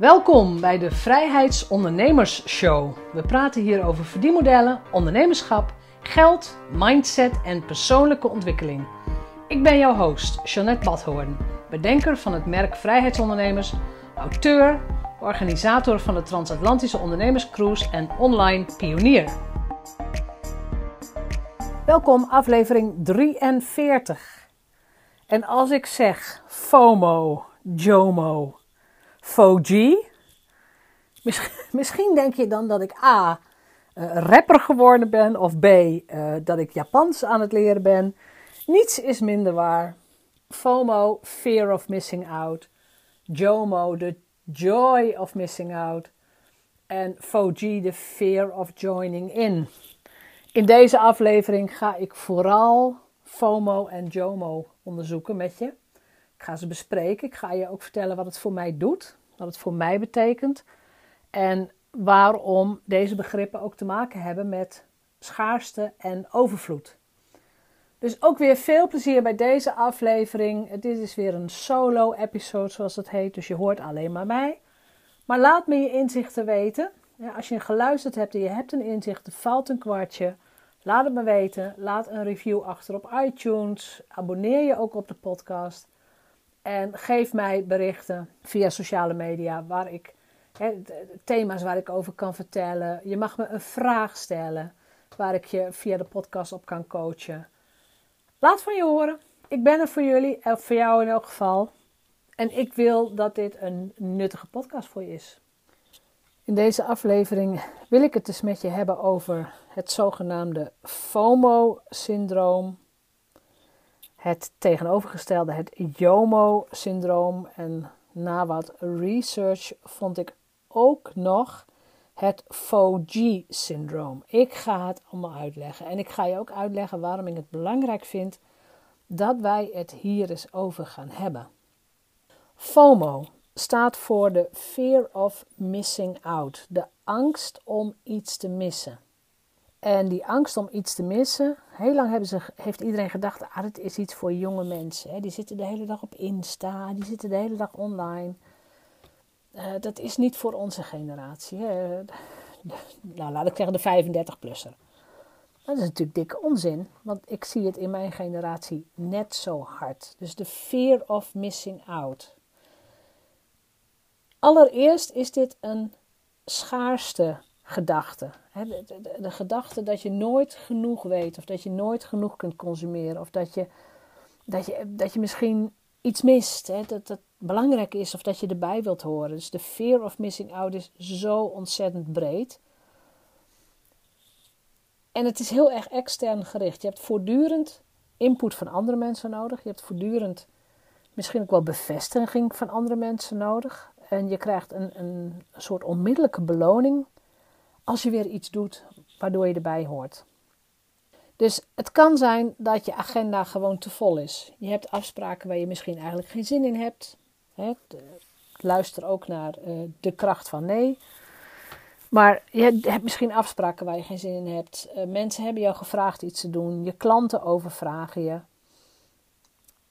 Welkom bij de Vrijheidsondernemers Show. We praten hier over verdienmodellen, ondernemerschap, geld, mindset en persoonlijke ontwikkeling. Ik ben jouw host, Jeanette Badhoorn, bedenker van het merk Vrijheidsondernemers, auteur, organisator van de Transatlantische Ondernemerscruise en online pionier. Welkom, aflevering 43. En als ik zeg FOMO, JOMO, FOG, misschien, misschien denk je dan dat ik A. Uh, rapper geworden ben of B. Uh, dat ik Japans aan het leren ben. Niets is minder waar. FOMO, fear of missing out. JOMO, the joy of missing out. En FOG, the fear of joining in. In deze aflevering ga ik vooral FOMO en JOMO onderzoeken met je. Ik ga ze bespreken. Ik ga je ook vertellen wat het voor mij doet, wat het voor mij betekent en waarom deze begrippen ook te maken hebben met schaarste en overvloed. Dus ook weer veel plezier bij deze aflevering. Dit is weer een solo-episode, zoals het heet, dus je hoort alleen maar mij. Maar laat me je inzichten weten. Als je geluisterd hebt en je hebt een inzicht, valt een kwartje. Laat het me weten. Laat een review achter op iTunes. Abonneer je ook op de podcast. En geef mij berichten via sociale media waar ik thema's waar ik over kan vertellen. Je mag me een vraag stellen waar ik je via de podcast op kan coachen. Laat van je horen. Ik ben er voor jullie, en voor jou in elk geval. En ik wil dat dit een nuttige podcast voor je is. In deze aflevering wil ik het dus met je hebben over het zogenaamde FOMO-syndroom. Het tegenovergestelde, het JOMO-syndroom. En na wat research vond ik ook nog het FOG-syndroom. Ik ga het allemaal uitleggen. En ik ga je ook uitleggen waarom ik het belangrijk vind dat wij het hier eens over gaan hebben. FOMO staat voor de fear of missing out, de angst om iets te missen. En die angst om iets te missen, heel lang hebben ze, heeft iedereen gedacht, ah, het is iets voor jonge mensen. Hè. Die zitten de hele dag op Insta, die zitten de hele dag online. Uh, dat is niet voor onze generatie. Hè. Nou, laat ik zeggen de 35-plusser. Dat is natuurlijk dikke onzin, want ik zie het in mijn generatie net zo hard. Dus de fear of missing out. Allereerst is dit een schaarste gedachte. De, de, de, gedachte dat je nooit genoeg weet, of dat je nooit genoeg kunt consumeren, of dat je, dat je, dat je misschien iets mist, hè, dat het belangrijk is, of dat je erbij wilt horen. Dus de fear of missing out is zo ontzettend breed. En het is heel erg extern gericht. Je hebt voortdurend input van andere mensen nodig. Je hebt voortdurend misschien ook wel bevestiging van andere mensen nodig. En je krijgt een, een soort onmiddellijke beloning als je weer iets doet waardoor je erbij hoort. Dus het kan zijn dat je agenda gewoon te vol is. Je hebt afspraken waar je misschien eigenlijk geen zin in hebt. luister ook naar uh, de kracht van nee. Maar je hebt misschien afspraken waar je geen zin in hebt. Uh, mensen hebben jou gevraagd iets te doen. Je klanten overvragen je.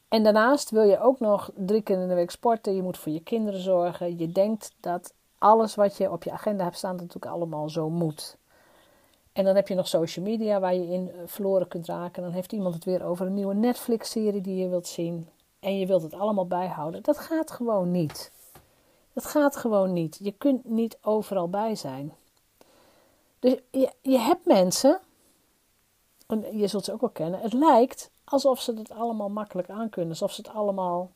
En daarnaast wil je ook nog drie keer in de week sporten. Je moet voor je kinderen zorgen. Je denkt dat alles wat je op je agenda hebt staan, dat natuurlijk allemaal zo moet. En dan heb je nog social media waar je in eh, verloren kunt raken. Dan heeft iemand het weer over een nieuwe Netflix-serie die je wilt zien. En je wilt het allemaal bijhouden. Dat gaat gewoon niet. Dat gaat gewoon niet. Je kunt niet overal bij zijn. Dus je, hebt mensen, en je zult ze ook wel kennen, het lijkt alsof ze het allemaal makkelijk aankunnen. Alsof ze het allemaal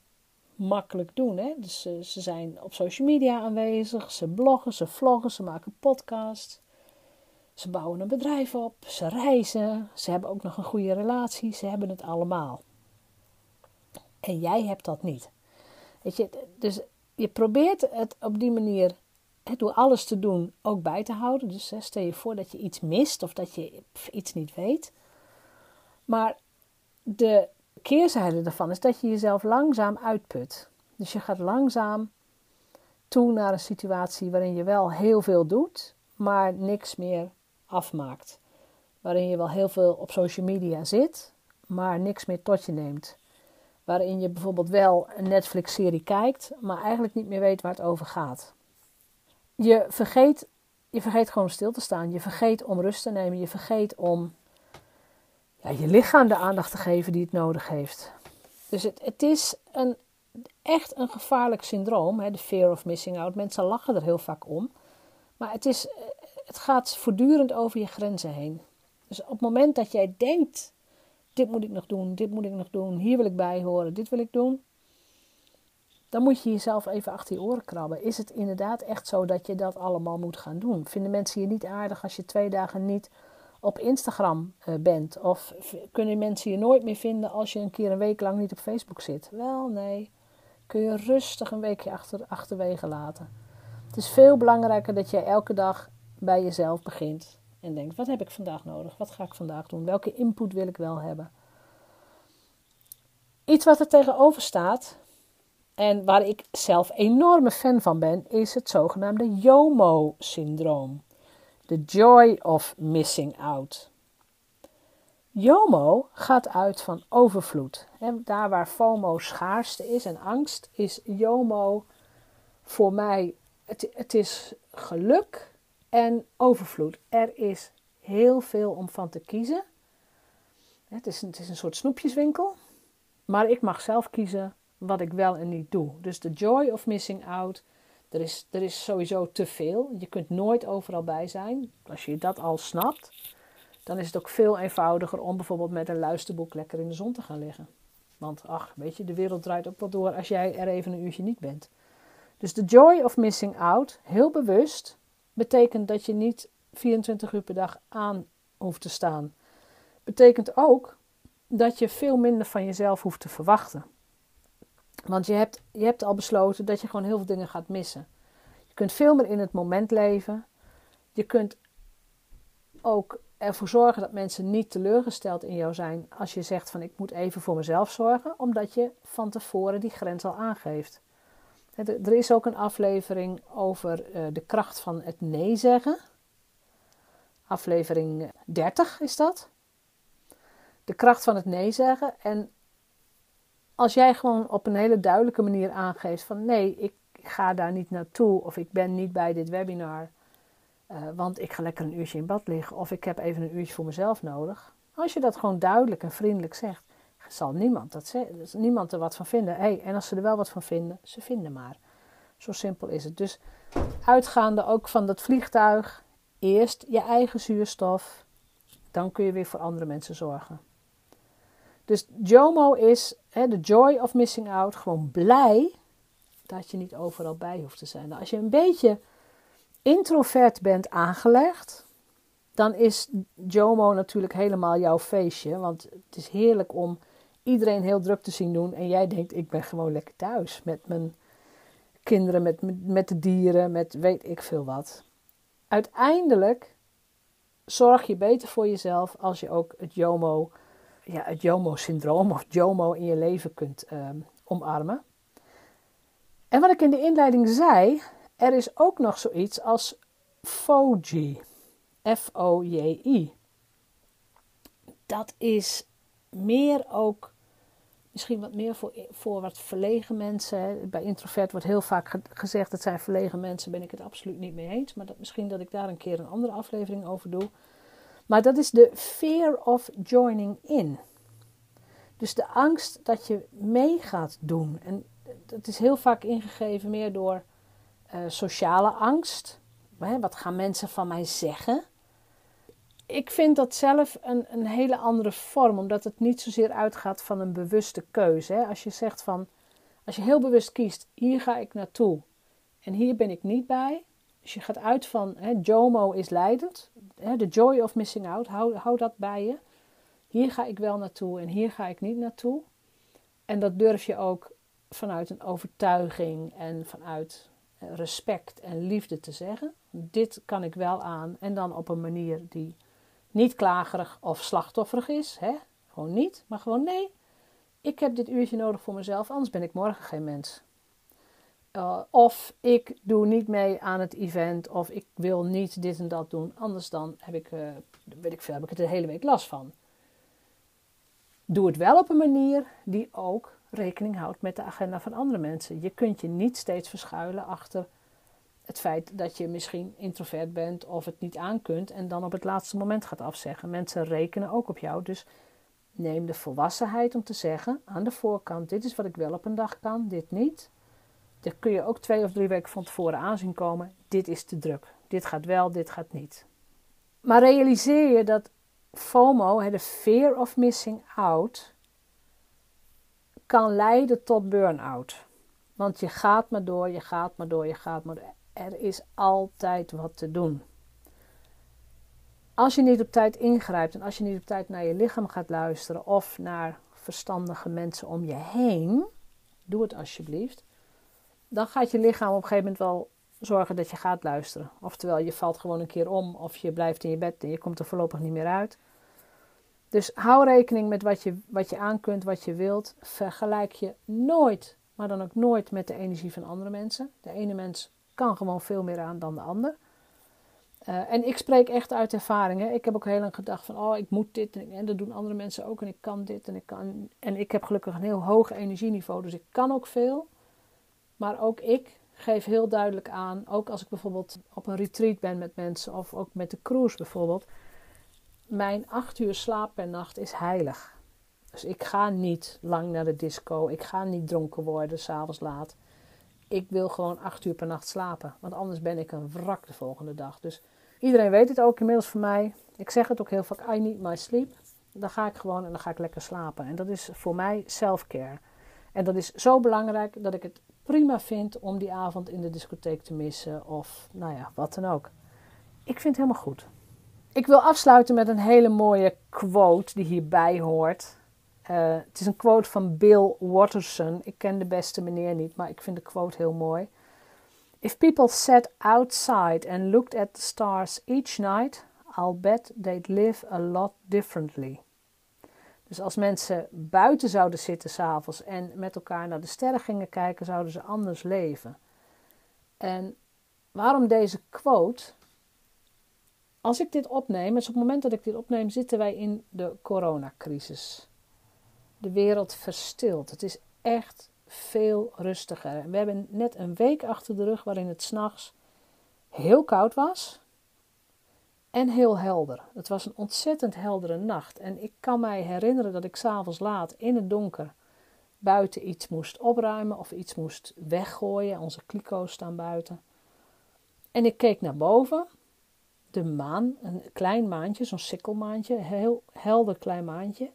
makkelijk doen. Hè? Dus ze, ze zijn op social media aanwezig, ze bloggen, ze vloggen, ze maken podcasts. Ze bouwen een bedrijf op, ze reizen, ze hebben ook nog een goede relatie, ze hebben het allemaal. En jij hebt dat niet. Weet je, dus je probeert het op die manier, door alles te doen, ook bij te houden. Dus stel je voor dat je iets mist of dat je iets niet weet. Maar de keerzijde daarvan is dat je jezelf langzaam uitput. Dus je gaat langzaam toe naar een situatie waarin je wel heel veel doet, maar niks meer afmaakt. Waarin je wel heel veel op social media zit, maar niks meer tot je neemt. Waarin je bijvoorbeeld wel een Netflix-serie kijkt, maar eigenlijk niet meer weet waar het over gaat. je vergeet, je vergeet gewoon stil te staan. Je vergeet om rust te nemen. Je vergeet om ja, je lichaam de aandacht te geven die het nodig heeft. Dus het, het is een, echt een gevaarlijk syndroom, hè, de fear of missing out. Mensen lachen er heel vaak om. Maar het, is, het gaat voortdurend over je grenzen heen. Dus op het moment dat jij denkt: dit moet ik nog doen, dit moet ik nog doen, hier wil ik bij horen, dit wil ik doen. Dan moet je jezelf even achter je oren krabben. Is het inderdaad echt zo dat je dat allemaal moet gaan doen? Vinden mensen je niet aardig als je twee dagen niet op Instagram uh, bent? Of kunnen mensen je nooit meer vinden als je een keer een week lang niet op Facebook zit? Wel, nee. Kun je rustig een weekje achter, achterwege laten. Het is veel belangrijker dat jij elke dag bij jezelf begint. En denkt, wat heb ik vandaag nodig? Wat ga ik vandaag doen? Welke input wil ik wel hebben? Iets wat er tegenover staat, en waar ik zelf enorme fan van ben, is het zogenaamde JOMO-syndroom. The joy of missing out. JOMO gaat uit van overvloed. daar waar FOMO schaarste is en angst, is JOMO voor mij, het, het is geluk en overvloed. Er is heel veel om van te kiezen. Het is, het is een soort snoepjeswinkel. Maar ik mag zelf kiezen wat ik wel en niet doe. Dus de joy of missing out. Er is, er is sowieso te veel. Je kunt nooit overal bij zijn. Als je dat al snapt, dan is het ook veel eenvoudiger om bijvoorbeeld met een luisterboek lekker in de zon te gaan liggen. Want ach, weet je, de wereld draait ook wel door als jij er even een uurtje niet bent. Dus de joy of missing out, heel bewust, betekent dat je niet 24 uur per dag aan hoeft te staan. Betekent ook dat je veel minder van jezelf hoeft te verwachten. Want je hebt, je hebt al besloten dat je gewoon heel veel dingen gaat missen. Je kunt veel meer in het moment leven. Je kunt ook ervoor zorgen dat mensen niet teleurgesteld in jou zijn als je zegt van ik moet even voor mezelf zorgen, omdat je van tevoren die grens al aangeeft. Er is ook een aflevering over eh, de kracht van het nee zeggen. Aflevering 30 is dat. De kracht van het nee zeggen. En als jij gewoon op een hele duidelijke manier aangeeft van nee, ik ga daar niet naartoe of ik ben niet bij dit webinar, uh, want ik ga lekker een uurtje in bad liggen of ik heb even een uurtje voor mezelf nodig. Als je dat gewoon duidelijk en vriendelijk zegt, zal niemand, dat niemand er wat van vinden. Hey, en als ze er wel wat van vinden, ze vinden maar. Zo simpel is het. Dus uitgaande ook van dat vliegtuig, eerst je eigen zuurstof, dan kun je weer voor andere mensen zorgen. Dus JOMO is de joy of missing out, gewoon blij dat je niet overal bij hoeft te zijn. Nou, als je een beetje introvert bent aangelegd, dan is JOMO natuurlijk helemaal jouw feestje. Want het is heerlijk om iedereen heel druk te zien doen. En jij denkt, ik ben gewoon lekker thuis met mijn kinderen, met, met de dieren, met weet ik veel wat. Uiteindelijk zorg je beter voor jezelf als je ook het JOMO ja, het JOMO-syndroom of JOMO in je leven kunt ehm, omarmen. En wat ik in de inleiding zei, er is ook nog zoiets als FOJI. F-O-J-I. Dat is meer ook, misschien wat meer voor, voor wat verlegen mensen. Bij introvert wordt heel vaak gezegd dat zijn verlegen mensen, ben ik het absoluut niet mee eens. Maar dat, misschien dat ik daar een keer een andere aflevering over doe. Maar dat is de fear of joining in. Dus de angst dat je mee gaat doen. En dat is heel vaak ingegeven meer door uh, sociale angst. Wat gaan mensen van mij zeggen? Ik vind dat zelf een, een hele andere vorm, omdat het niet zozeer uitgaat van een bewuste keuze. Als je zegt van, als je heel bewust kiest, hier ga ik naartoe en hier ben ik niet bij, dus je gaat uit van hè, JOMO is leidend. De joy of missing out. Hou, dat bij je. Hier ga ik wel naartoe en hier ga ik niet naartoe. En dat durf je ook vanuit een overtuiging en vanuit eh, respect en liefde te zeggen. Dit kan ik wel aan. En dan op een manier die niet klagerig of slachtofferig is. Hè? Gewoon niet, maar gewoon nee. Ik heb dit uurtje nodig voor mezelf, anders ben ik morgen geen mens. Uh, of ik doe niet mee aan het event. Of ik wil niet dit en dat doen. Anders dan heb ik, uh, weet ik veel, heb ik het de hele week last van. Doe het wel op een manier die ook rekening houdt met de agenda van andere mensen. Je kunt je niet steeds verschuilen achter het feit dat je misschien introvert bent of het niet aan kunt en dan op het laatste moment gaat afzeggen. Mensen rekenen ook op jou, dus neem de volwassenheid om te zeggen aan de voorkant: dit is wat ik wel op een dag kan, dit niet. Dat kun je ook twee of drie weken van tevoren aanzien komen. Dit is te druk. Dit gaat wel, dit gaat niet. Maar realiseer je dat FOMO, de fear of missing out, kan leiden tot burn-out. Want je gaat maar door, je gaat maar door, je gaat maar door. Er is altijd wat te doen. Als je niet op tijd ingrijpt en als je niet op tijd naar je lichaam gaat luisteren of naar verstandige mensen om je heen, doe het alsjeblieft. Dan gaat je lichaam op een gegeven moment wel zorgen dat je gaat luisteren. Oftewel, je valt gewoon een keer om of je blijft in je bed en je komt er voorlopig niet meer uit. Dus hou rekening met wat je, wat je aan kunt, wat je wilt. Vergelijk je nooit, maar dan ook nooit met de energie van andere mensen. De ene mens kan gewoon veel meer aan dan de ander. Uh, en ik spreek echt uit ervaring. Hè. Ik heb ook heel lang gedacht van, oh, ik moet dit. En, en, dat doen andere mensen ook. En ik kan dit. En ik, kan, en ik heb gelukkig een heel hoog energieniveau. Dus ik kan ook veel. Maar ook ik geef heel duidelijk aan, ook als ik bijvoorbeeld op een retreat ben met mensen. Of ook met de cruise bijvoorbeeld. Mijn acht uur slaap per nacht is heilig. Dus ik ga niet lang naar de disco. Ik ga niet dronken worden, s'avonds laat ik wil gewoon acht uur per nacht slapen. Want anders ben ik een wrak de volgende dag. Dus iedereen weet het ook inmiddels van mij. Ik zeg het ook heel vaak, I need my sleep. Dan ga ik gewoon en dan ga ik lekker slapen. En dat is voor mij self-care. En dat is zo belangrijk dat ik het prima vind om die avond in de discotheek te missen. Of nou ja, wat dan ook. Ik vind het helemaal goed. Ik wil afsluiten met een hele mooie quote die hierbij hoort. Uh, het is een quote van Bill Watterson. Ik ken de beste meneer niet, maar ik vind de quote heel mooi. If people sat outside and looked at the stars each night, I'll bet they'd live a lot differently. Dus als mensen buiten zouden zitten s'avonds en met elkaar naar de sterren gingen kijken, zouden ze anders leven. En waarom deze quote? Als ik dit opneem, dus op het moment dat ik dit opneem, zitten wij in de coronacrisis de wereld verstilt. Het is echt veel rustiger. we hebben net een week achter de rug waarin het s'nachts heel koud was en heel helder. Het was een ontzettend heldere nacht. En ik kan mij herinneren dat ik s'avonds laat in het donker buiten iets moest opruimen of iets moest weggooien. Onze kliko's staan buiten. En ik keek naar boven. De maan, een klein maantje, zo'n sikkelmaantje, heel helder klein maantje.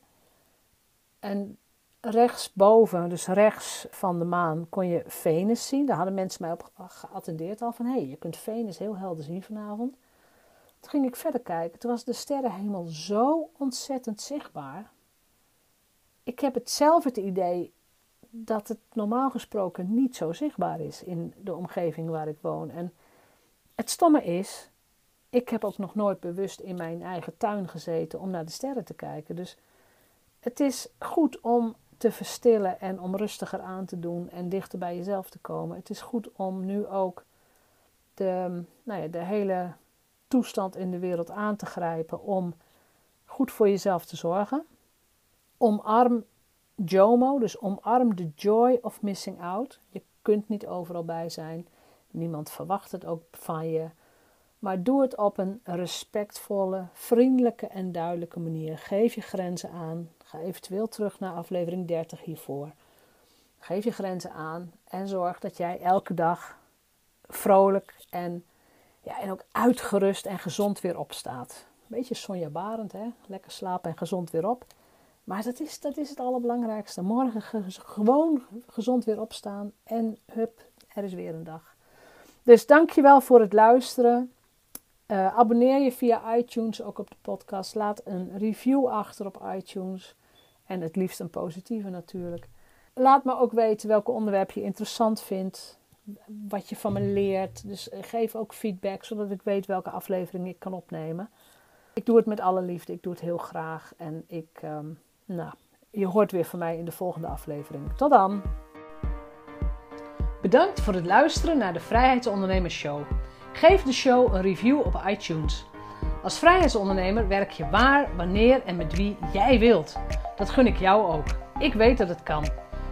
En rechtsboven, dus rechts van de maan, kon je Venus zien. Daar hadden mensen mij op geattendeerd al van... hé, hey, je kunt Venus heel helder zien vanavond. Toen ging ik verder kijken. Toen was de sterrenhemel zo ontzettend zichtbaar. Ik heb het zelf het idee dat het normaal gesproken niet zo zichtbaar is in de omgeving waar ik woon. En het stomme is, ik heb ook nog nooit bewust in mijn eigen tuin gezeten om naar de sterren te kijken. Dus het is goed om te verstillen en om rustiger aan te doen en dichter bij jezelf te komen. Het is goed om nu ook de, nou ja, de hele toestand in de wereld aan te grijpen om goed voor jezelf te zorgen. Omarm JOMO, dus omarm de joy of missing out. Je kunt niet overal bij zijn. Niemand verwacht het ook van je. Maar doe het op een respectvolle, vriendelijke en duidelijke manier. Geef je grenzen aan. Ga eventueel terug naar aflevering 30 hiervoor. Geef je grenzen aan en zorg dat jij elke dag vrolijk en, ja, en ook uitgerust en gezond weer opstaat. Een beetje Sonja Barend, hè? lekker slapen en gezond weer op. Maar dat is, dat is het allerbelangrijkste. Morgen gewoon gezond weer opstaan en hup, er is weer een dag. Dus dankjewel voor het luisteren. Uh, abonneer je via iTunes ook op de podcast. Laat een review achter op iTunes. En het liefst een positieve natuurlijk. Laat me ook weten welke onderwerp je interessant vindt. Wat je van me leert. Dus eh, geef ook feedback, zodat ik weet welke aflevering ik kan opnemen. Ik doe het met alle liefde. Ik doe het heel graag. En ik, um, nou, je hoort weer van mij in de volgende aflevering. Tot dan! Bedankt voor het luisteren naar de Vrijheidsondernemers Show. Geef de show een review op iTunes. Als vrijheidsondernemer werk je waar, wanneer en met wie jij wilt. Dat gun ik jou ook. Ik weet dat het kan.